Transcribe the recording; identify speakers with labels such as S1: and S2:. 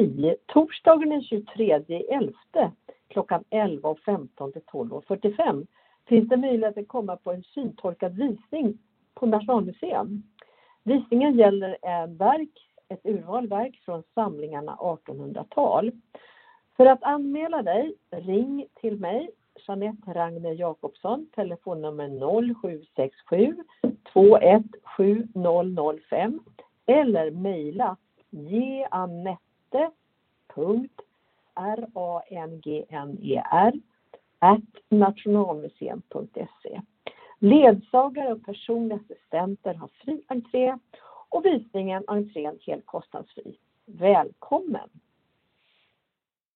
S1: Hej! Torsdagen den 23 11 klockan 11.15 till 12.45 finns det möjlighet att komma på en syntolkad visning på Nationalmuseum. Visningen gäller en verk, ett urval verk från samlingarna 1800-tal. För att anmäla dig, ring till mig, Jeanette Ragner Jakobsson, telefonnummer 0767 217005 eller mejla janette.rangner at nationalmuseum.se. Ledsagare och personliga assistenter har fri entré och visningen entrén helt kostnadsfri. Välkommen!